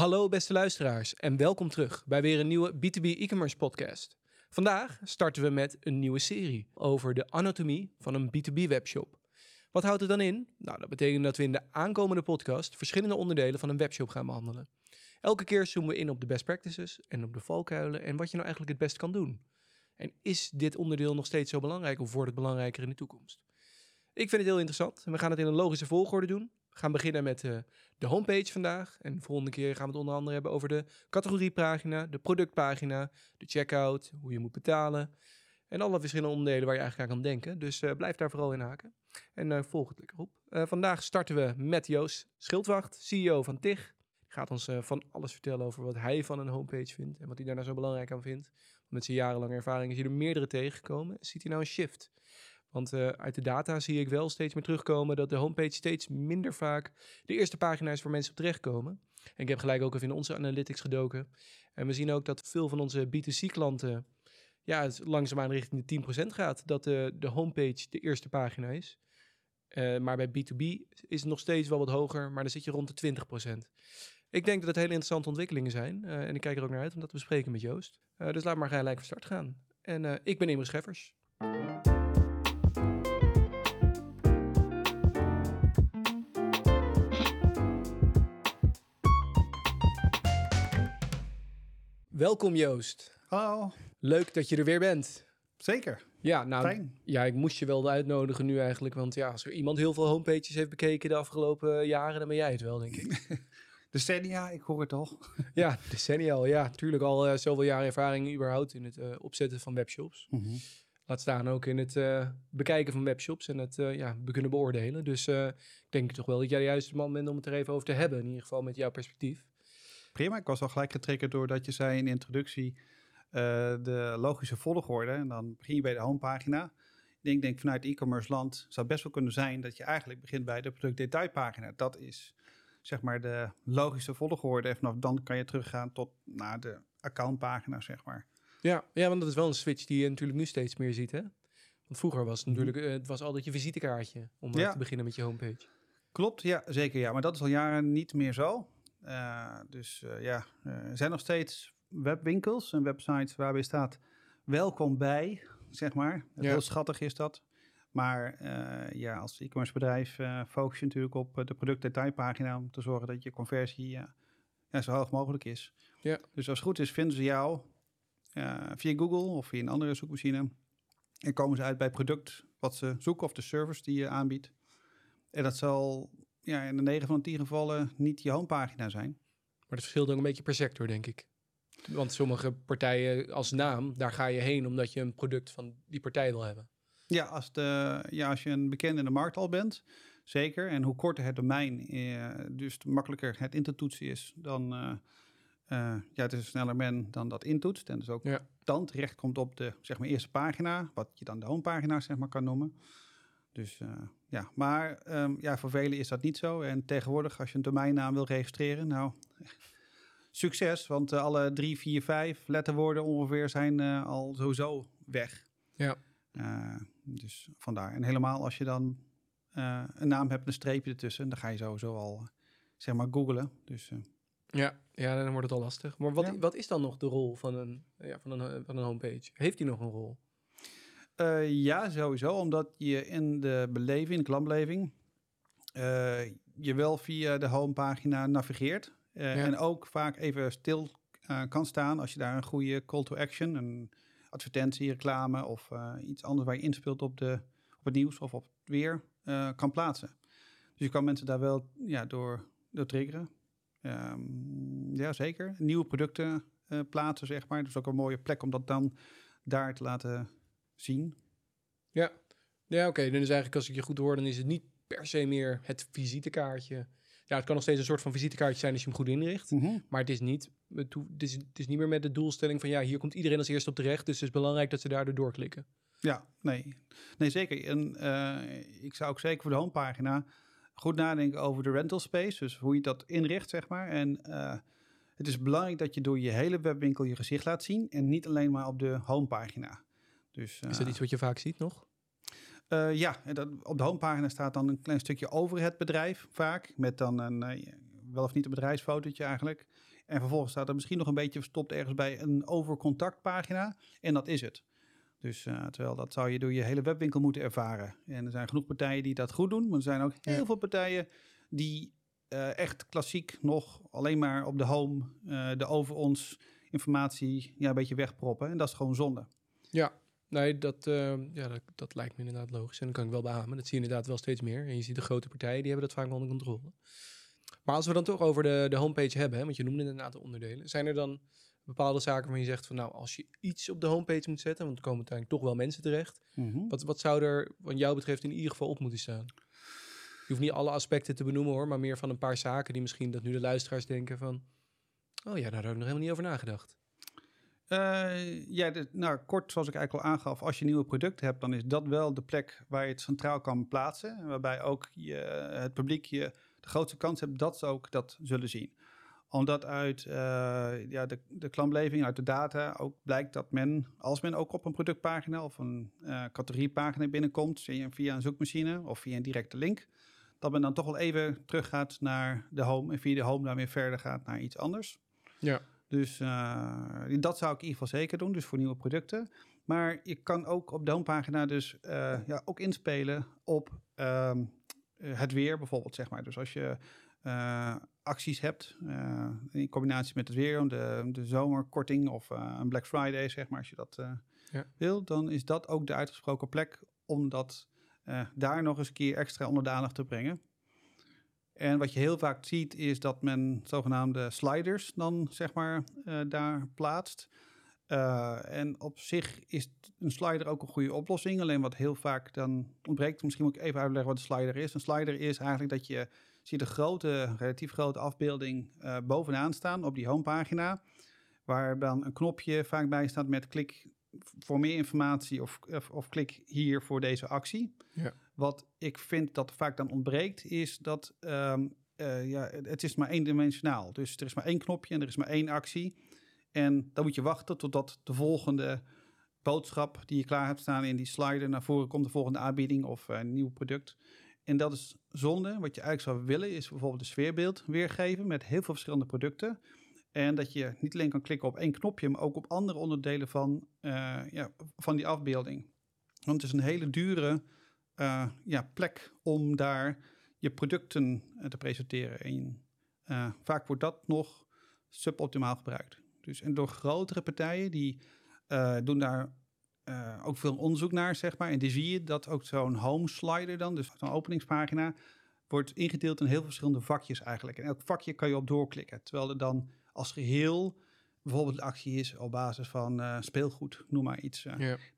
Hallo beste luisteraars en welkom terug bij weer een nieuwe B2B e-commerce podcast. Vandaag starten we met een nieuwe serie over de anatomie van een B2B webshop. Wat houdt het dan in? Nou, dat betekent dat we in de aankomende podcast verschillende onderdelen van een webshop gaan behandelen. Elke keer zoomen we in op de best practices en op de valkuilen en wat je nou eigenlijk het best kan doen. En is dit onderdeel nog steeds zo belangrijk of wordt het belangrijker in de toekomst? Ik vind het heel interessant en we gaan het in een logische volgorde doen. Gaan beginnen met uh, de homepage vandaag. En de volgende keer gaan we het onder andere hebben over de categoriepagina, de productpagina, de checkout, hoe je moet betalen. En alle verschillende onderdelen waar je eigenlijk aan kan denken. Dus uh, blijf daar vooral in haken. En uh, volg het lekker op. vandaag starten we met Joost Schildwacht, CEO van TIG. Die gaat ons van alles vertellen over wat hij van een homepage vindt. En wat hij daar nou zo belangrijk aan vindt. Met zijn jarenlange ervaring is hij er meerdere tegengekomen. Ziet hij nou een shift? Want uh, uit de data zie ik wel steeds meer terugkomen dat de homepage steeds minder vaak de eerste pagina is waar mensen op terechtkomen. En ik heb gelijk ook even in onze analytics gedoken. En we zien ook dat veel van onze B2C-klanten ja, langzaamaan richting de 10% gaat. Dat de, de homepage de eerste pagina is. Uh, maar bij B2B is het nog steeds wel wat hoger, maar dan zit je rond de 20%. Ik denk dat het hele interessante ontwikkelingen zijn. Uh, en ik kijk er ook naar uit om dat te bespreken met Joost. dus laat maar gelijk van start gaan. En ik ben Imre Scheffers. Welkom Joost. Hallo. Leuk dat je er weer bent. Zeker. Ja, nou, Fijn. ja, ik moest je wel uitnodigen nu eigenlijk. Want ja, als er iemand heel veel homepages heeft bekeken de afgelopen jaren, dan ben jij het wel, denk ik. decennia, ik hoor het al. ja, decennia al. Ja, natuurlijk al uh, zoveel jaar ervaring überhaupt in het uh, opzetten van webshops. Mm -hmm. Laat staan ook in het uh, bekijken van webshops en het ja, kunnen beoordelen. Dus ik denk toch wel dat jij de juiste man bent om het er even over te hebben. In ieder geval met jouw perspectief. Prima, ik was al gelijk getriggerd doordat je zei in de introductie uh, de logische volgorde. En dan begin je bij de homepagina. Ik denk, denk vanuit e-commerce land zou het best wel kunnen zijn dat je eigenlijk begint bij de productdetailpagina. Dat is zeg maar de logische volgorde. En vanaf dan kan je teruggaan tot naar de accountpagina, zeg maar. Ja, ja, want dat is wel een switch die je natuurlijk nu steeds meer ziet, hè? Want vroeger was het mhm. natuurlijk, uh, het was altijd je visitekaartje om ja. te beginnen met je homepage. Klopt, ja, zeker ja. Maar dat is al jaren niet meer zo. Uh, dus uh, ja, er zijn nog steeds webwinkels en websites waarbij staat welkom bij, zeg maar. Ja. Heel schattig is dat. Maar uh, ja, als e-commerce bedrijf focus je natuurlijk op de productdetailpagina om te zorgen dat je conversie ja, zo hoog mogelijk is. Ja. Dus als het goed is, vinden ze jou via Google of via een andere zoekmachine. En komen ze uit bij het product wat ze zoeken of de service die je aanbiedt. En dat zal ja, in de 9 van de 10 gevallen niet je homepagina zijn. Maar dat verschilt ook een beetje per sector, denk ik. Want sommige partijen als naam, daar ga je heen omdat je een product van die partij wil hebben. Ja, als, de, ja, als je een bekende in de markt al bent, zeker. En hoe korter het domein, eh, dus makkelijker het in te toetsen is, dan uh, uh, ja, het is sneller men dan dat intoetst. En dus ook ja. dan terecht komt op de zeg maar, eerste pagina, wat je dan de homepagina zeg maar, kan noemen. Dus uh, ja, maar um, ja, voor velen is dat niet zo. En tegenwoordig, als je een domeinnaam wil registreren, nou, succes. Want uh, alle drie, vier, vijf letterwoorden ongeveer zijn uh, al sowieso weg. Ja. dus vandaar. En helemaal als je dan een naam hebt, een streepje ertussen, dan ga je sowieso al, zeg maar, googlen. Dus... Ja, ja, dan wordt het al lastig. Maar wat, ja. wat is dan nog de rol van een, ja, van, een, van een homepage? Heeft die nog een rol? Uh, ja, sowieso. Omdat je in de beleving, de klantbeleving, uh, je wel via de homepagina navigeert. Uh, ja. En ook vaak even stil kan staan als je daar een goede call to action, een advertentie, reclame of iets anders waar je inspeelt op, de, op het nieuws of op het weer, kan plaatsen. Dus je kan mensen daar wel ja, door, door triggeren. Um, ja, zeker. Nieuwe producten plaatsen, zeg maar. Dus ook een mooie plek om dat dan daar te laten zien. Ja, ja oké. Dan is eigenlijk, als ik je goed hoor, dan is het niet per se meer het visitekaartje. Ja, het kan nog steeds een soort van visitekaartje zijn als je hem goed inricht. Mm -hmm. Maar het is, niet, het, is, het is niet meer met de doelstelling van ja, hier komt iedereen als eerste op terecht. Dus het is belangrijk dat ze daardoor doorklikken. Ja, nee. Nee, zeker. En uh, ik zou ook zeker voor de homepagina goed nadenken over de rental space. Dus hoe je dat inricht, zeg maar. En uh, het is belangrijk dat je door je hele webwinkel je gezicht laat zien. En niet alleen maar op de homepagina. Dus, is dat iets wat je vaak ziet nog? Uh, ja, dat, op de homepagina staat dan een klein stukje over het bedrijf vaak. Met dan een uh, wel of niet een bedrijfsfotootje eigenlijk. En vervolgens staat er misschien nog een beetje verstopt ergens bij een overcontactpagina. En dat is het. Dus uh, terwijl dat zou je door je hele webwinkel moeten ervaren. En er zijn genoeg partijen die dat goed doen. Maar er zijn ook heel veel partijen die echt klassiek nog alleen maar op de home de over ons informatie ja, een beetje wegproppen. En dat is gewoon zonde. Ja, nee, dat, ja, dat, dat, lijkt me inderdaad logisch. En dat kan ik wel beamen. Dat zie je inderdaad wel steeds meer. En je ziet de grote partijen, die hebben dat vaak wel onder controle. Maar als we dan toch over de, de homepage hebben, hè, want je noemde inderdaad de onderdelen. Zijn er dan bepaalde zaken waarvan je zegt van nou, als je iets op de homepage moet zetten, want er komen uiteindelijk toch wel mensen terecht. Mhm. Wat, wat zou er, wat jou betreft, in ieder geval op moeten staan? Je hoeft niet alle aspecten te benoemen hoor, maar meer van een paar zaken die misschien dat nu de luisteraars denken van, oh ja, daar heb ik nog helemaal niet over nagedacht. Uh, ja, nou kort zoals ik eigenlijk al aangaf, als je nieuwe producten hebt, dan is dat wel de plek waar je het centraal kan plaatsen. Waarbij ook je, het publiek je de grootste kans hebt dat ze ook dat zullen zien omdat uit uh, ja, de, de klantbeleving, uit de data ook blijkt dat men, als men ook op een productpagina of een uh, categoriepagina binnenkomt, via een zoekmachine of via een directe link, dat men dan toch wel even teruggaat naar de home en via de home dan weer verder gaat naar iets anders. Ja. Dus uh, dat zou ik in ieder geval zeker doen, dus voor nieuwe producten. Maar je kan ook op de homepagina dus ja, ook inspelen op ehm, het weer bijvoorbeeld, zeg maar. Dus als je uh, acties hebt, in combinatie met het weer, de, de zomerkorting of een Black Friday, zeg maar, als je dat ja. wil, dan is dat ook de uitgesproken plek om dat daar nog eens een keer extra onder de aandacht te brengen. En wat je heel vaak ziet, is dat men zogenaamde sliders dan, zeg maar, daar plaatst. en op zich is een slider ook een goede oplossing. Alleen wat heel vaak dan ontbreekt, misschien moet ik even uitleggen wat een slider is. Een slider is eigenlijk dat je ziet een grote, relatief grote afbeelding uh, bovenaan staan op die homepagina. Waar dan een knopje vaak bij staat met klik voor meer informatie of, of, of klik hier voor deze actie. Ja. Wat ik vind dat vaak dan ontbreekt is dat um, uh, ja, het is maar eendimensionaal. Dus er is maar één knopje en er is maar één actie. En dan moet je wachten totdat de volgende boodschap die je klaar hebt staan in die slider naar voren komt, de volgende aanbieding of uh, een nieuw product. En dat is zonde. Wat je eigenlijk zou willen is bijvoorbeeld een sfeerbeeld weergeven met heel veel verschillende producten. En dat je niet alleen kan klikken op één knopje, maar ook op andere onderdelen van, uh, ja, van die afbeelding. Want het is een hele dure uh, ja, plek om daar je producten uh, te presenteren. En vaak wordt dat nog suboptimaal gebruikt. Dus, en door grotere partijen die doen daar ook veel onderzoek naar, zeg maar. En die zie je dat ook zo'n home slider dan, dus zo'n openingspagina, wordt ingedeeld in heel verschillende vakjes eigenlijk. En elk vakje kan je op doorklikken. Terwijl er dan als geheel bijvoorbeeld de actie is op basis van speelgoed, noem maar iets.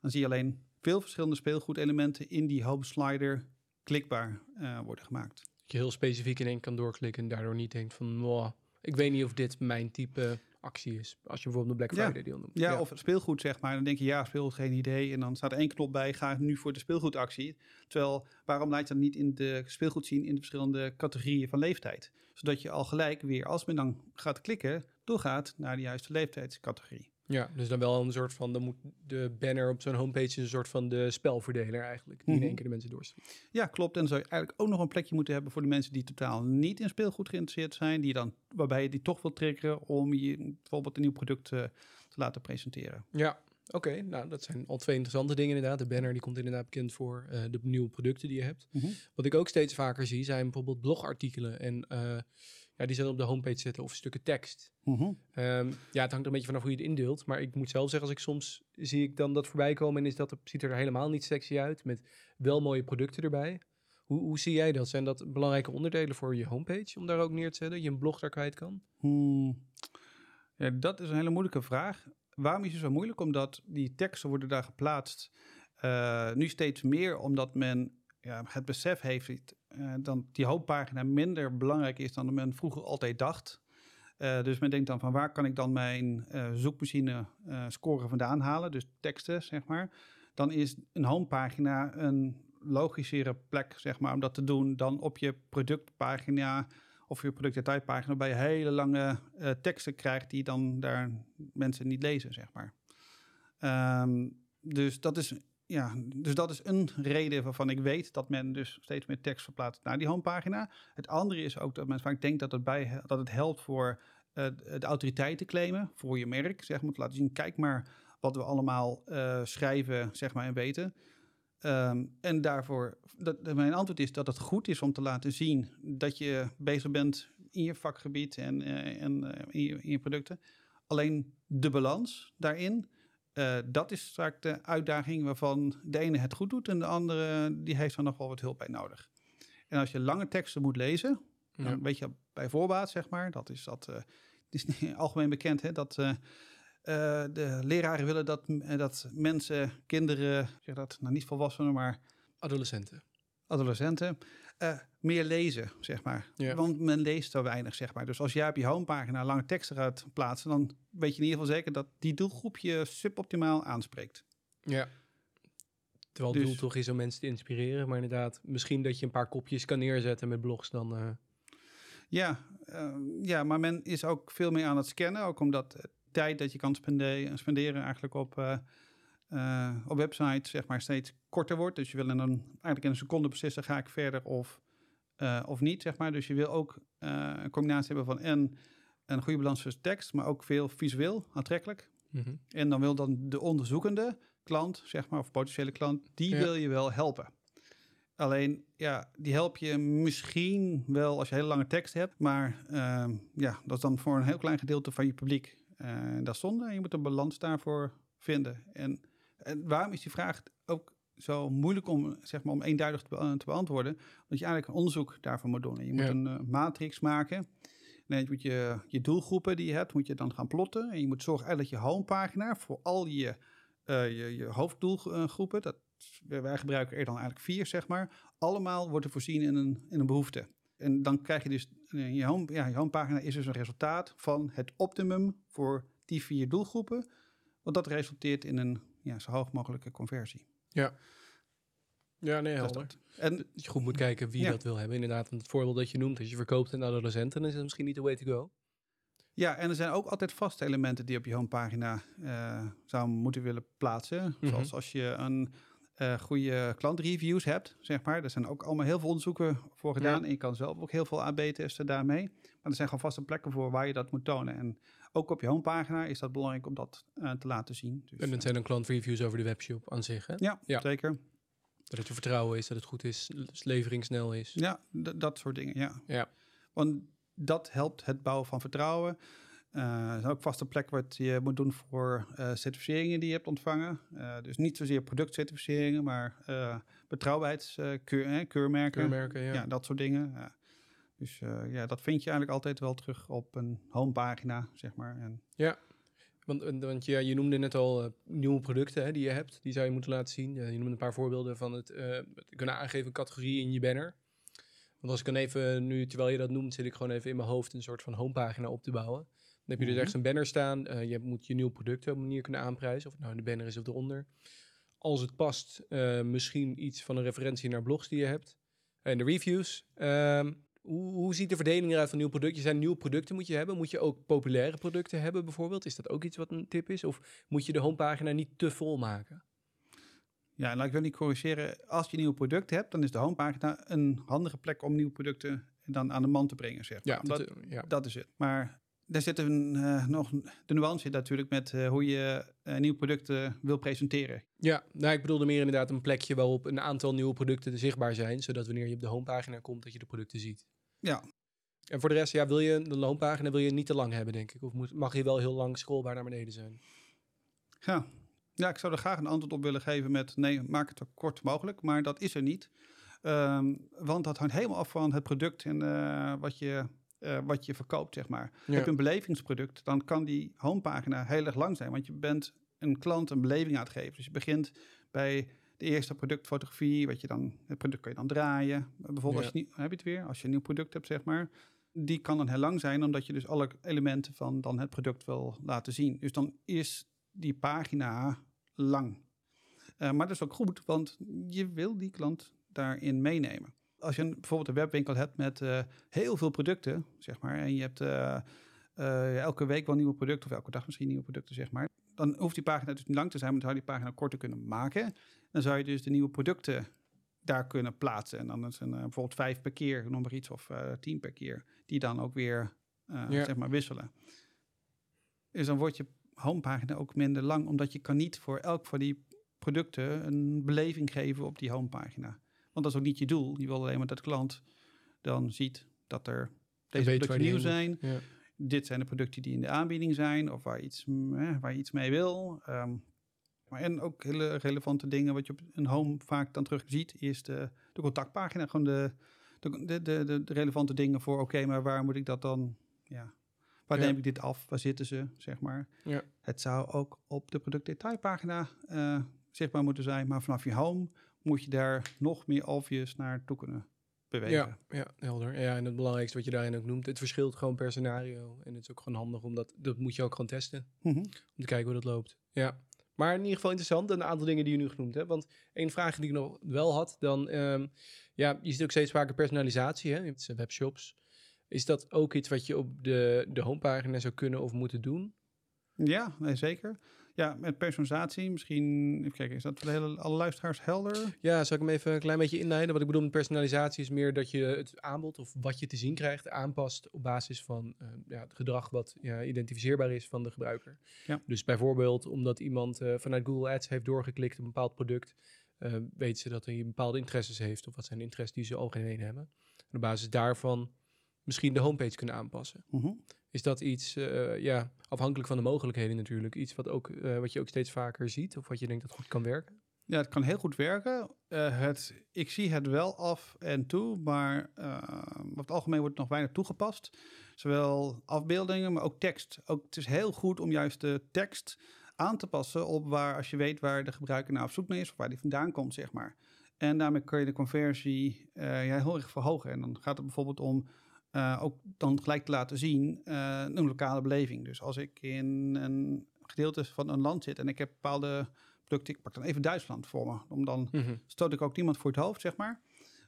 Dan zie je alleen veel verschillende speelgoedelementen in die home slider klikbaar worden gemaakt. Dat je heel specifiek in één kan doorklikken en daardoor niet denkt van, ik weet niet of dit mijn type actie is. Als je bijvoorbeeld de Black Friday ja. deal noemt. Ja, of speelgoed zeg maar. Dan denk je, ja, speelgoed, geen idee. En dan staat er één knop bij, ga nu voor de speelgoedactie. Terwijl, waarom laat je dan niet in de speelgoed zien in de verschillende categorieën van leeftijd? Zodat je al gelijk weer, als men dan gaat klikken, doorgaat naar de juiste leeftijdscategorie. Ja, dus dan wel een soort van, dan moet de banner op zo'n homepage een soort van de spelverdeler eigenlijk, die mm -hmm. in één keer de mensen doorstuurt. Ja, klopt. En dan zou je eigenlijk ook nog een plekje moeten hebben voor de mensen die totaal niet in speelgoed geïnteresseerd zijn, die dan, waarbij je die toch wil triggeren om je bijvoorbeeld een nieuw product uh, te laten presenteren. Ja, Oké, okay, nou dat zijn al twee interessante dingen inderdaad. De banner die komt inderdaad bekend voor uh, de nieuwe producten die je hebt. Mm -hmm. Wat ik ook steeds vaker zie zijn bijvoorbeeld blogartikelen en uh, ja, die ze op de homepage zetten of stukken tekst. Mm -hmm. um, ja, het hangt er een beetje vanaf hoe je het indeelt. Maar ik moet zelf zeggen, als ik soms zie ik dan dat voorbij komen en is dat, ziet er helemaal niet sexy uit. Met wel mooie producten erbij. Hoe, hoe zie jij dat? Zijn dat belangrijke onderdelen voor je homepage om daar ook neer te zetten? Je een blog daar kwijt kan? Hmm. Ja, dat is een hele moeilijke vraag. Waarom is het zo moeilijk? Omdat die teksten worden daar geplaatst. Uh, nu steeds meer omdat men ja, het besef heeft uh, dat die hoofdpagina minder belangrijk is dan men vroeger altijd dacht. Uh, dus men denkt dan van waar kan ik dan mijn uh, zoekmachine score vandaan halen, dus teksten zeg maar. Dan is een homepagina een logischere plek zeg maar om dat te doen dan op je productpagina of je productdetailpagina je hele lange teksten krijgt die dan daar mensen niet lezen zeg maar. Um, dus dat is ja, dus dat is een reden waarvan ik weet dat men dus steeds meer tekst verplaatst naar die homepagina. Het andere is ook dat men vaak denkt dat het, bij, dat het helpt voor uh, de autoriteit te claimen, voor je merk. Zeg maar, te laten zien, kijk maar wat we allemaal uh, schrijven zeg maar, en weten. Um, en daarvoor, dat, mijn antwoord is dat het goed is om te laten zien dat je bezig bent in je vakgebied en, uh, en in je, in, je, producten. Alleen de balans daarin, uh, dat is straks de uitdaging waarvan de ene het goed doet en de andere die heeft er nog wel wat hulp bij nodig. En als je lange teksten moet lezen, ja. dan weet je bij voorbaat zeg maar, dat is dat, uh, het is niet algemeen bekend hè, dat uh, de leraren willen dat, dat mensen, kinderen, zeg dat, nou niet volwassenen, maar adolescenten. Adolescenten, uh, meer lezen, zeg maar. Ja. Want men leest zo weinig, zeg maar. Dus als jij op je homepagina lange teksten gaat plaatsen, dan weet je in ieder geval zeker dat die doelgroep je suboptimaal aanspreekt. Ja. Terwijl het dus, doel toch is om mensen te inspireren, maar inderdaad, misschien dat je een paar kopjes kan neerzetten met blogs dan. Uh... Ja, uh, ja, maar men is ook veel meer aan het scannen, ook omdat de tijd dat je kan spenderen, spenderen eigenlijk op uh, op website zeg maar steeds korter wordt. Dus je wil in een, eigenlijk in een seconde beslissen, ga ik verder of, uh, of niet, zeg maar. Dus je wil ook uh, een combinatie hebben van en een goede balans tussen tekst, maar ook veel visueel aantrekkelijk. Mm -hmm. En dan wil dan de onderzoekende klant, zeg maar, of potentiële klant, die ja. wil je wel helpen. Alleen, ja, die help je misschien wel als je hele lange tekst hebt, maar uh, ja, dat is dan voor een heel klein gedeelte van je publiek. dat is zonde en je moet een balans daarvoor vinden. En en waarom is die vraag ook zo moeilijk om, zeg maar, om eenduidig te, te beantwoorden? Want je eigenlijk een onderzoek daarvoor moet doen. En je moet een uh, matrix maken. En je moet je, je doelgroepen die je hebt, moet je dan gaan plotten. En je moet zorgen dat je homepagina voor al je, uh, je, je hoofddoelgroepen, dat, wij gebruiken er dan eigenlijk vier, zeg maar, allemaal worden voorzien in een, in een behoefte. En dan krijg je dus, eh, je, home, ja, je homepagina is dus een resultaat van het optimum voor die vier doelgroepen. Want dat resulteert in een ja, zo hoog mogelijke conversie. Ja. Ja, nee, helder. En dat je goed moet kijken wie ja. dat wil hebben. Inderdaad, het voorbeeld dat je noemt, als je verkoopt aan adolescenten, dan is het misschien niet de way to go. Ja, en er zijn ook altijd vaste elementen die op je homepagina uh, zou moeten willen plaatsen. Mm -hmm. Zoals als je een uh, goede klantreviews hebt, zeg maar. Er zijn ook allemaal heel veel onderzoeken voor gedaan. Ja. En je kan zelf ook heel veel AB testen daarmee. Maar er zijn gewoon vaste plekken voor waar je dat moet tonen. En ook op je homepagina is dat belangrijk om dat uh, te laten zien. Dus, en dat zijn dan klantreviews over de webshop aan zich, hè? Ja, ja, zeker. Dat het vertrouwen is, dat het goed is, levering snel is. Ja, dat soort dingen, ja. ja. Want dat helpt het bouwen van vertrouwen. Uh, er is ook vaste plek wat je moet doen voor uh, certificeringen die je hebt ontvangen. Uh, dus niet zozeer productcertificeringen, maar betrouwbaarheidskeurmerken. Keurmerken, ja. ja. dat soort dingen. Dus uh, ja, dat vind je eigenlijk altijd wel terug op een homepagina, zeg maar. En ja, want, want ja, je noemde net al uh, nieuwe producten hè, die je hebt. Die zou je moeten laten zien. Je noemde een paar voorbeelden van het uh, kunnen aangeven categorie in je banner. Want als ik dan even, nu terwijl je dat noemt, zit ik gewoon even in mijn hoofd een soort van homepagina op te bouwen. Dan heb je dus ergens een banner staan. Uh, je moet je nieuwe producten op een manier kunnen aanprijzen. Of het nou in de banner is of eronder. Als het past, misschien iets van een referentie naar blogs die je hebt. En de reviews. Ehm, hoe, hoe, ziet de verdeling eruit van nieuwe producten? Zijn nieuwe producten moet je hebben? Moet je ook populaire producten hebben bijvoorbeeld? Is dat ook iets wat een tip is? Of moet je de homepagina niet te vol maken? Ja, nou ik wil niet corrigeren. Als je nieuwe producten hebt, dan is de homepagina een handige plek om nieuwe producten dan aan de man te brengen, zeg maar. Ja, dat, ja. dat is het. Maar daar zit een, uh, nog de nuance in natuurlijk met uh, hoe je uh, nieuwe producten wil presenteren. Ja, nou ik bedoelde meer inderdaad een plekje waarop een aantal nieuwe producten zichtbaar zijn, zodat wanneer je op de homepagina komt, dat je de producten ziet. Ja. En voor de rest, ja, wil je de homepagina wil je niet te lang hebben, denk ik. Of moet, mag je wel heel lang scrollbaar naar beneden zijn? Ja. ja, ik zou er graag een antwoord op willen geven met nee, maak het zo kort mogelijk, maar dat is er niet. Um, want dat hangt helemaal af van het product en wat je uh, wat je verkoopt, zeg maar. Ja. Heb je een belevingsproduct, dan kan die homepagina heel erg lang zijn. Want je bent een klant een beleving aan het geven. Dus je begint bij de eerste productfotografie, wat je dan, het product kan je dan draaien. Bijvoorbeeld, ja. als je heb je het weer, als je een nieuw product hebt, zeg maar. Die kan dan heel lang zijn, omdat je dus alle elementen van dan het product wil laten zien. Dus dan is die pagina lang. Uh, maar dat is ook goed, want je wil die klant daarin meenemen als je een, bijvoorbeeld een webwinkel hebt met uh, heel veel producten, zeg maar, en je hebt uh, eh, elke week wel nieuwe producten, of elke dag misschien nieuwe producten, zeg maar. Dan hoeft die pagina dus niet lang te zijn, maar dan zou je die pagina korter kunnen maken. Dan zou je dus de nieuwe producten daar kunnen plaatsen. En dan is een, bijvoorbeeld vijf per keer, noem maar iets, of tien per keer, die dan ook weer ja. zeg maar wisselen. Dus dan wordt je homepagina ook minder lang, omdat je kan niet voor elk van die producten een beleving geven op die homepagina. Want dat is ook niet je doel. Je wil alleen maar dat de klant dan ziet dat er deze producten nieuw zijn. Ja. Dit zijn de producten die in de aanbieding zijn of waar je iets, eh, waar je iets mee wil. Um, maar en ook hele relevante dingen wat je op een home vaak dan terug ziet, is de, de contactpagina. Gewoon de, de, de, de, relevante dingen voor, oké, maar waar moet ik dat dan, ja, waar ja. neem ik dit af? Waar zitten ze, zeg maar. Ja. Het zou ook op de productdetailpagina uh, zichtbaar moeten zijn, maar vanaf je home moet je daar nog meer obvious naartoe kunnen bewegen. Ja, ja, helder. Ja, en het belangrijkste wat je daarin ook noemt, het verschilt gewoon per scenario. En het is ook gewoon handig, omdat dat moet je ook gewoon testen. Mm -hmm. Om te kijken hoe dat loopt. Ja. Maar in ieder geval interessant, een aantal dingen die je nu genoemd hebt. Want één vraag die ik nog wel had, dan, um, ja, je ziet ook steeds vaker personalisatie, hè, in webshops. Is dat ook iets wat je op de, de homepagina zou kunnen of moeten doen? Ja, nee, zeker. Ja, met personalisatie, misschien, even kijken, is dat voor de hele, alle luisteraars helder? Ja, zal ik hem even een klein beetje inleiden? Wat ik bedoel met personalisatie is meer dat je het aanbod of wat je te zien krijgt aanpast op basis van uh, ja, het gedrag wat ja, identificeerbaar is van de gebruiker. Ja. Dus bijvoorbeeld omdat iemand uh, vanuit Google Ads heeft doorgeklikt op een bepaald product, uh, weet ze dat hij bepaalde interesses heeft of wat zijn interesses die ze algemeen hebben. En op basis daarvan misschien de homepage kunnen aanpassen. -hmm. Is dat iets, uh, ja, afhankelijk van de mogelijkheden natuurlijk, iets wat, ook, uh, wat je ook steeds vaker ziet of wat je denkt dat goed kan werken? Ja, het kan heel goed werken. Uh, het, ik zie het wel af en toe, maar op het algemeen wordt het nog weinig toegepast. Zowel afbeeldingen, maar ook tekst. Ook, het is heel goed om juist de tekst aan te passen op waar, als je weet waar de gebruiker naar op zoek naar is of waar die vandaan komt, zeg maar. En daarmee kun je de conversie heel erg verhogen. En dan gaat het bijvoorbeeld om uh, ook dan gelijk te laten zien uh, een lokale beleving. Dus als ik in een gedeelte van een land zit en ik heb bepaalde producten, ik pak dan even Duitsland voor me, om dan mm -hmm. stoot ik ook niemand voor het hoofd, zeg maar.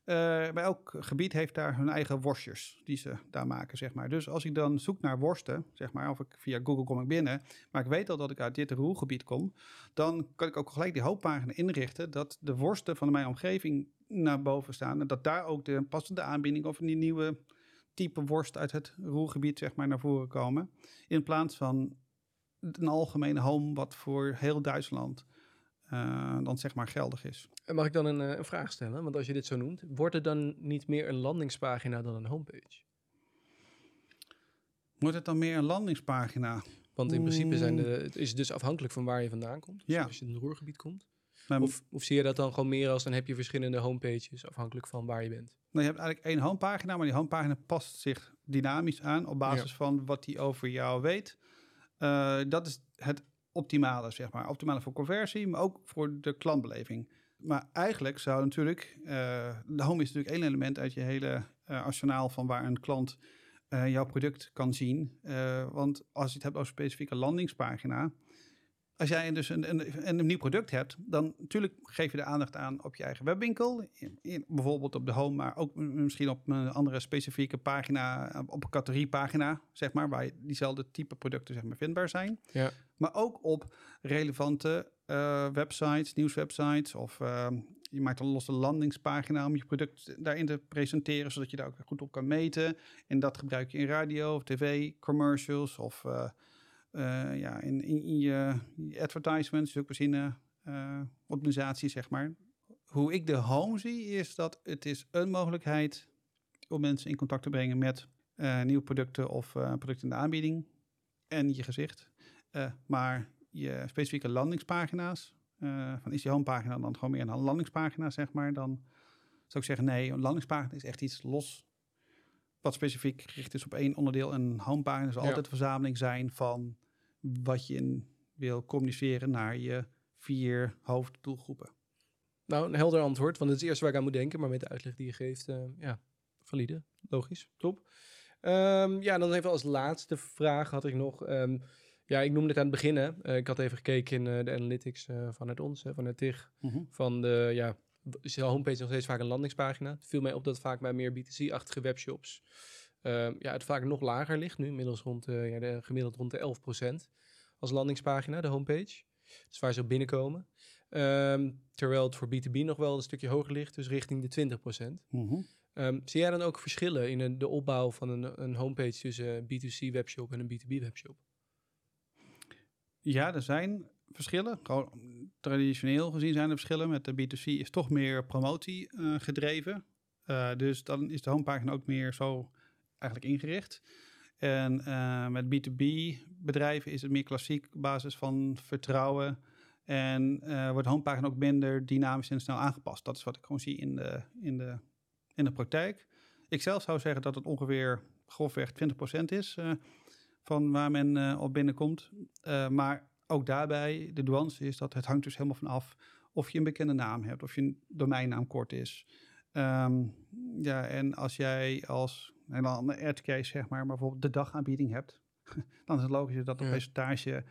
Uh, bij elk gebied heeft daar hun eigen worstjes die ze daar maken, zeg maar. Dus als ik dan zoek naar worsten, zeg maar, of ik via Google kom ik binnen, maar ik weet al dat ik uit dit roergebied kom, dan kan ik ook gelijk die hoofdpagina inrichten dat de worsten van mijn omgeving naar boven staan en dat daar ook de passende aanbieding of die nieuwe type worst uit het roergebied zeg maar, naar voren komen. In plaats van een algemene home wat voor heel Duitsland uh, dan zeg maar geldig is. Mag ik dan een, uh, een, vraag stellen? Want als je dit zo noemt, wordt het dan niet meer een landingspagina dan een homepage? Wordt het dan meer een landingspagina? Want in principe zijn de, het is dus afhankelijk van waar je vandaan komt. Dus ja. als je in het roergebied komt. Maar, of, of zie je dat dan gewoon meer als dan heb je verschillende homepages afhankelijk van waar je bent? Nou, je hebt eigenlijk één homepagina, maar die homepagina past zich dynamisch aan op basis ja. van wat die over jou weet. Uh, dat is het optimale, zeg maar. Optimale voor conversie, maar ook voor de klantbeleving. Maar eigenlijk zou natuurlijk, uh, de home is natuurlijk één element uit je hele uh, arsenaal van waar een klant jouw product kan zien. want als je het hebt over specifieke landingspagina, als jij dus een, een, een, nieuw product hebt, dan natuurlijk geef je de aandacht aan op je eigen webwinkel. In, in, bijvoorbeeld op de home, maar ook misschien op een andere specifieke pagina, op een categoriepagina, zeg maar, waar diezelfde type producten zeg maar, vindbaar zijn. Ja. Maar ook op relevante uh, websites, nieuwswebsites of uh, je maakt een losse landingspagina om je product daarin te presenteren, zodat je daar ook goed op kan meten. En dat gebruik je in radio of tv, commercials of... Uh, uh, ja, in, in, in, je, je advertisements, zoekmachine uh, optimisatie, zeg maar. Hoe ik de home zie, is dat het is een mogelijkheid om mensen in contact te brengen met uh, nieuwe producten of producten in de aanbieding en je gezicht. maar je specifieke landingspagina's, van is die homepagina dan gewoon meer een landingspagina, zeg maar, dan zou ik zeggen nee, een landingspagina is echt iets los wat specifiek gericht is op één onderdeel. En een homepagina zal ja. altijd een verzameling zijn van wat je in wil communiceren naar je vier hoofddoelgroepen. Nou, een helder antwoord, want het is het eerste waar ik aan moet denken, maar met de uitleg die je geeft, uh, ja, valide, logisch, top. Um, ja, dan even als laatste vraag had ik nog, um, ja, ik noemde het aan het begin, uh, ik had even gekeken in uh, de analytics vanuit ons, vanuit TIG, mm -hmm. van de, ja, is de homepage nog steeds vaak een landingspagina. Het viel mij op dat vaak bij meer B2C-achtige webshops ehm, ja, het vaak nog lager ligt. Nu inmiddels rond, eh, ja, de, gemiddeld rond de 11% als landingspagina, de homepage. Dus waar ze op binnenkomen. Ehm, terwijl het voor B2B nog wel een stukje hoger ligt, dus richting de 20%. Mhm. Ehm, zie jij dan ook verschillen in een- de opbouw van een, een homepage tussen een B2C webshop en een B2B webshop? Ja, er zijn verschillen. Gewoon traditioneel gezien zijn er verschillen. Met de B2C is toch meer promotie eh, gedreven. Eh, dus dan is de homepagina ook meer zo eigenlijk ingericht. En eh, met B2B bedrijven is het meer klassiek op basis van vertrouwen. En eh, wordt de ook minder dynamisch en snel aangepast. Dat is wat ik gewoon zie in de, in de, in de praktijk. Ik zelf zou zeggen dat het ongeveer grofweg 20% is eh, van waar men op binnenkomt. Maar ook daarbij, de nuance is dat het hangt dus helemaal van af of je een bekende naam hebt, of je domeinnaam kort is. Ehm, ja, en als jij als een hele andere edge case, zeg maar, maar bijvoorbeeld de dagaanbieding hebt, dan is het logisch dat het Ja. percentage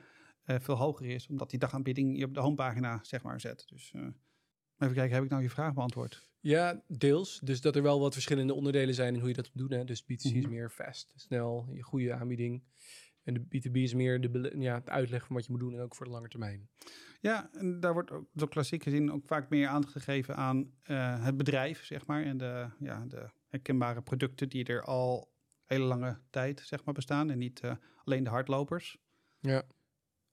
eh, veel hoger is, omdat die dagaanbieding je op de homepagina, zeg maar, zet. Dus eh, even kijken, heb ik nou je vraag beantwoord? Ja, deels. Dus dat er wel wat verschillende onderdelen zijn in hoe je dat moet doen. Hè? Dus B2C is Mhm. meer fast, snel, je goede aanbieding. En de B2B is meer de, ja, het uitleg van wat je moet doen en ook voor de lange termijn. Ja, en daar wordt ook zo klassiek gezien ook vaak meer aandacht gegeven aan eh, het bedrijf, zeg maar. En de, ja, de herkenbare producten die er al hele lange tijd, zeg maar, bestaan. En niet eh, alleen de hardlopers. Ja,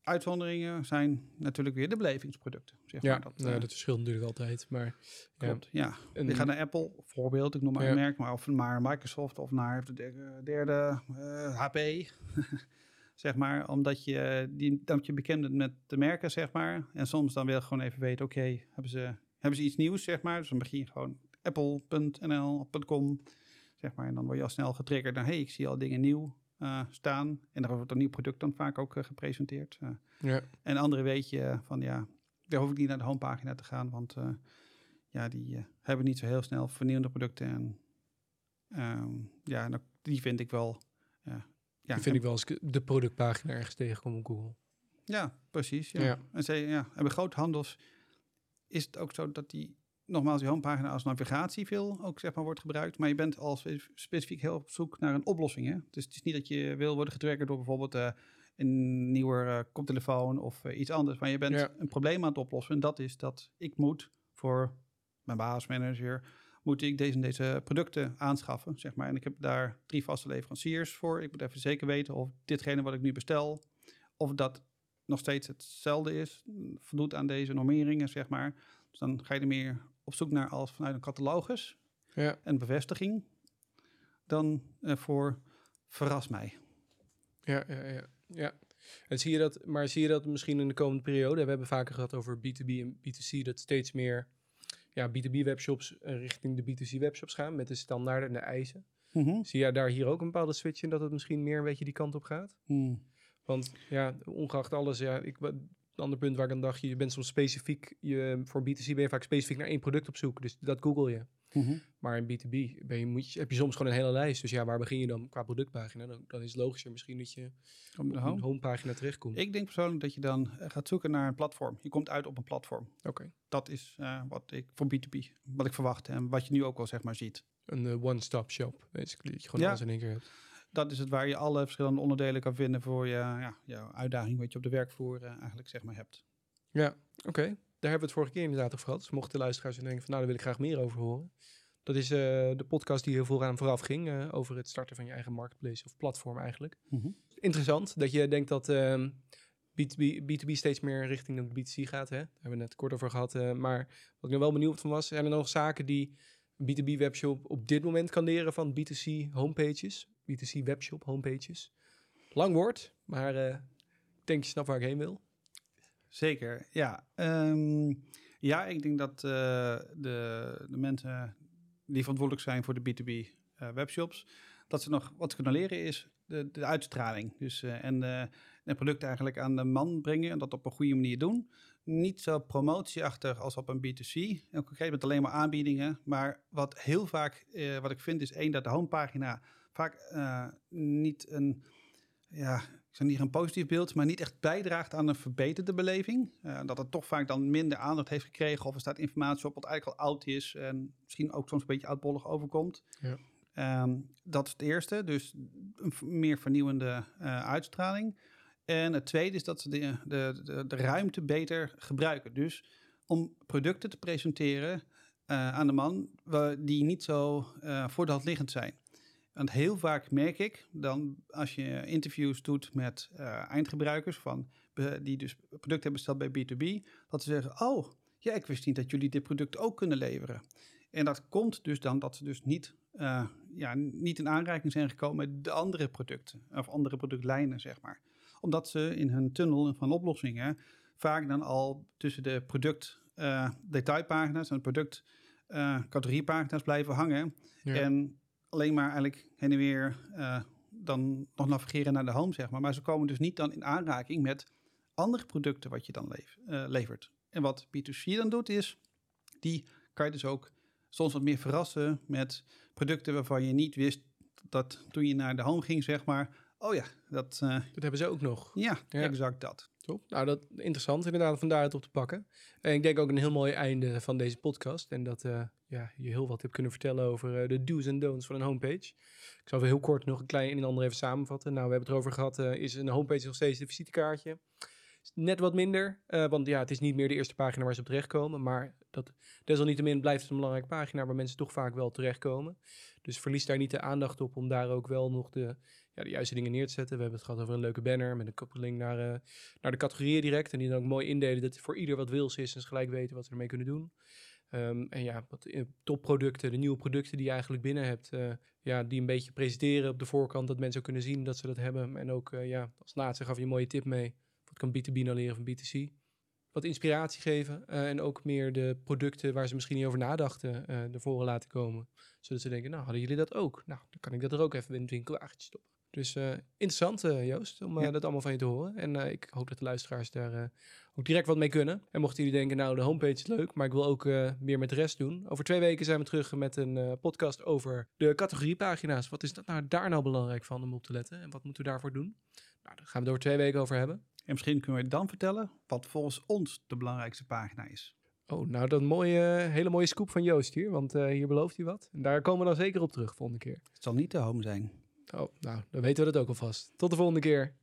Uitzonderingen zijn natuurlijk weer de belevingsproducten, zeg ja maar. Dat, nou, eh, dat verschilt natuurlijk altijd. Maar ja, klopt, ja. een- Je gaat naar Apple, voorbeeld, ik noem maar Ja. een merk, maar of naar Microsoft of naar de derde, derde eh, HP, zeg maar, omdat je, die, dat je bekend bent met de merken, zeg maar. En soms dan wil je gewoon even weten, oké, hebben, ze, hebben ze iets nieuws, zeg maar. Dus dan begin je gewoon apple.nl.com, zeg maar. En dan word je al snel getriggerd naar, hey, ik zie al dingen nieuw eh, staan. En daar wordt een nieuw product dan vaak ook eh, gepresenteerd. Eh, ja, en andere weet je van ja, daar hoef ik niet naar de homepagina te gaan, want ja, die hebben niet zo heel snel vernieuwende producten. En ehm, ja, en die vind ik wel. ja, die vind ik wel als ik de productpagina ergens tegenkom op Google. Ja, precies. Ja. Ja. En, ze, ja. en bij groothandels is het ook zo dat die, nogmaals, die homepagina als navigatie veel ook zeg maar wordt gebruikt. Maar je bent al spe- specifiek heel op zoek naar een oplossing. Hè? Dus het is niet dat je wil worden getriggerd door bijvoorbeeld eh, een nieuwe eh, koptelefoon of eh, iets anders. Maar je bent Ja. een probleem aan het oplossen. En dat is dat ik moet voor mijn baasmanager, moet ik deze en deze producten aanschaffen. Zeg maar. En ik heb daar drie vaste leveranciers voor. Ik moet even zeker weten of ditgene wat ik nu bestel, of dat nog steeds hetzelfde is, voldoet aan deze normeringen, zeg maar. Dus dan ga je er meer op zoek naar als vanuit een catalogus Ja, en bevestiging, dan eh, voor verras mij. ja, ja, ja. ja. En zie je dat, maar zie je dat misschien in de komende periode? We hebben vaker gehad over B2B en B2C, dat steeds meer ja, B2B webshops eh, richting de B2C webshops gaan met de standaarden en de eisen. Zie jij daar hier ook een bepaalde switch in dat het misschien meer een beetje die kant op gaat? Hmm. Want ja, ongeacht alles, ja, ik, een ander punt waar ik aan dacht, je bent soms specifiek, je, voor B2C ben je vaak specifiek naar één product op zoek, dus dat google je. Mhm. Maar in B2B ben je, moet je, heb je soms gewoon een hele lijst, dus ja, waar begin je dan qua productpagina? Dan, dan is het logischer misschien dat je Op de een home. homepagina terechtkomt. Ik denk persoonlijk dat je dan eh, gaat zoeken naar een platform. Je komt uit op een platform. Oké, Dat is eh, wat ik voor B2B, wat ik verwacht en wat je nu ook al zeg maar ziet. een eh, one-stop shop, basically, dat je gewoon Ja. alles in één keer hebt. Dat is het waar je alle verschillende onderdelen kan vinden voor je, ja, jouw uitdaging wat je op de werkvloer eh, eigenlijk zeg maar hebt. Ja, oké. Daar hebben we het vorige keer inderdaad over gehad. Dus mochten de luisteraars denken van, nou, daar wil ik graag meer over horen. Dat is eh, de podcast die heel veel aan vooraf ging, eh, over het starten van je eigen marketplace of platform eigenlijk. Interessant dat je denkt dat ehm, B2B, B2B steeds meer richting de B2C gaat. Hè? Daar hebben we net kort over gehad. eh, maar wat ik nog wel benieuwd van was, zijn er nog zaken die een B2B webshop op dit moment kan leren van B2C homepages? B2C webshop homepages. Lang woord, maar eh, ik denk je snapt waar ik heen wil. Zeker, ja. Ehm, ja, ik denk dat eh, de, de mensen die verantwoordelijk zijn voor de B2B eh, webshops, dat ze nog wat kunnen leren is de, de uitstraling. Dus, en het product eigenlijk aan de man brengen en dat op een goede manier doen. Niet zo promotieachtig als op een B2C. En concreet met alleen maar aanbiedingen. Maar wat heel vaak, wat ik vind, is één, dat de homepagina vaak eh, niet een, ja, ik zeg niet een positief beeld, maar niet echt bijdraagt aan een verbeterde beleving. Eh, dat het toch vaak dan minder aandacht heeft gekregen of er staat informatie op wat eigenlijk al oud is en misschien ook soms een beetje oudbollig overkomt. Ja. Ehm, dat is het eerste, dus een meer vernieuwende eh, uitstraling. En het tweede is dat ze de, de, de, de ruimte beter gebruiken. Dus om producten te presenteren aan de man die niet zo eh, voor de hand liggend zijn. Want heel vaak merk ik dan als je interviews doet met eh, eindgebruikers van, die dus producten hebben besteld bij B2B, dat ze zeggen: Oh, ja, ik wist niet dat jullie dit product ook kunnen leveren. En dat komt dus dan dat ze dus niet, eh, ja, niet in aanraking zijn gekomen met de andere producten of andere productlijnen, zeg maar. Omdat ze in hun tunnel van oplossingen vaak dan al tussen de product eh, detailpagina's en product eh, categoriepagina's blijven hangen. Ja. En alleen maar eigenlijk heen en weer eh, dan nog navigeren naar de home, zeg maar. Maar ze komen dus niet dan in aanraking met andere producten wat je dan leef- eh, levert. En wat B2C dan doet is, die kan je dus ook soms wat meer verrassen met producten waarvan je niet wist dat toen je naar de home ging, zeg maar, oh ja, dat, eh, Dat hebben ze ook nog. ja, Ja. exact dat. Top. Nou, dat interessant inderdaad van daaruit op te pakken. En ik denk ook een heel mooi einde van deze podcast. En dat ja, je heel wat hebt kunnen vertellen over eh, de do's en don'ts van een homepage. Ik zal heel kort nog een klein een en ander even samenvatten. Nou, we hebben het erover gehad. eh, is een homepage nog steeds de visitekaartje? Is Net wat minder, eh, want ja, het is niet meer de eerste pagina waar ze op terechtkomen. Maar dat, desalniettemin blijft het een belangrijke pagina waar mensen toch vaak wel terechtkomen. Dus verlies daar niet de aandacht op om daar ook wel nog de, ja, de juiste dingen neer te zetten. We hebben het gehad over een leuke banner met een koppeling naar, naar de categorieën direct. En die dan ook mooi indelen dat voor ieder wat wils is en ze gelijk weten wat ze ermee kunnen doen. Ehm, en ja, wat eh, topproducten, de nieuwe producten die je eigenlijk binnen hebt, eh, ja, die een beetje presenteren op de voorkant, dat mensen ook kunnen zien dat ze dat hebben. En ook, eh, ja, als laatste gaf je een mooie tip mee. Wat kan B2B nou leren van B2C? Wat inspiratie geven en ook meer de producten waar ze misschien niet over nadachten naar voren laten komen. Zodat ze denken, nou, hadden jullie dat ook? Nou, dan kan ik dat er ook even in het winkelwagentje stoppen. Dus eh, interessant, eh, Joost, om eh, Ja. dat allemaal van je te horen. En ik hoop dat de luisteraars daar ook direct wat mee kunnen. En mochten jullie denken, nou, de homepage is leuk, maar ik wil ook meer met de rest doen. Over twee weken zijn we terug met een podcast over de categoriepagina's. Wat is dat nou, daar nou belangrijk van om op te letten? En wat moeten we daarvoor doen? Nou, daar gaan we het over twee weken over hebben. En misschien kunnen we dan vertellen wat volgens ons de belangrijkste pagina is. Oh, nou, dat mooie, hele mooie scoop van Joost hier, want hier belooft hij wat. En daar komen we dan zeker op terug volgende keer. Het zal niet de home zijn. Oh, nou, dan weten we dat ook alvast. Tot de volgende keer.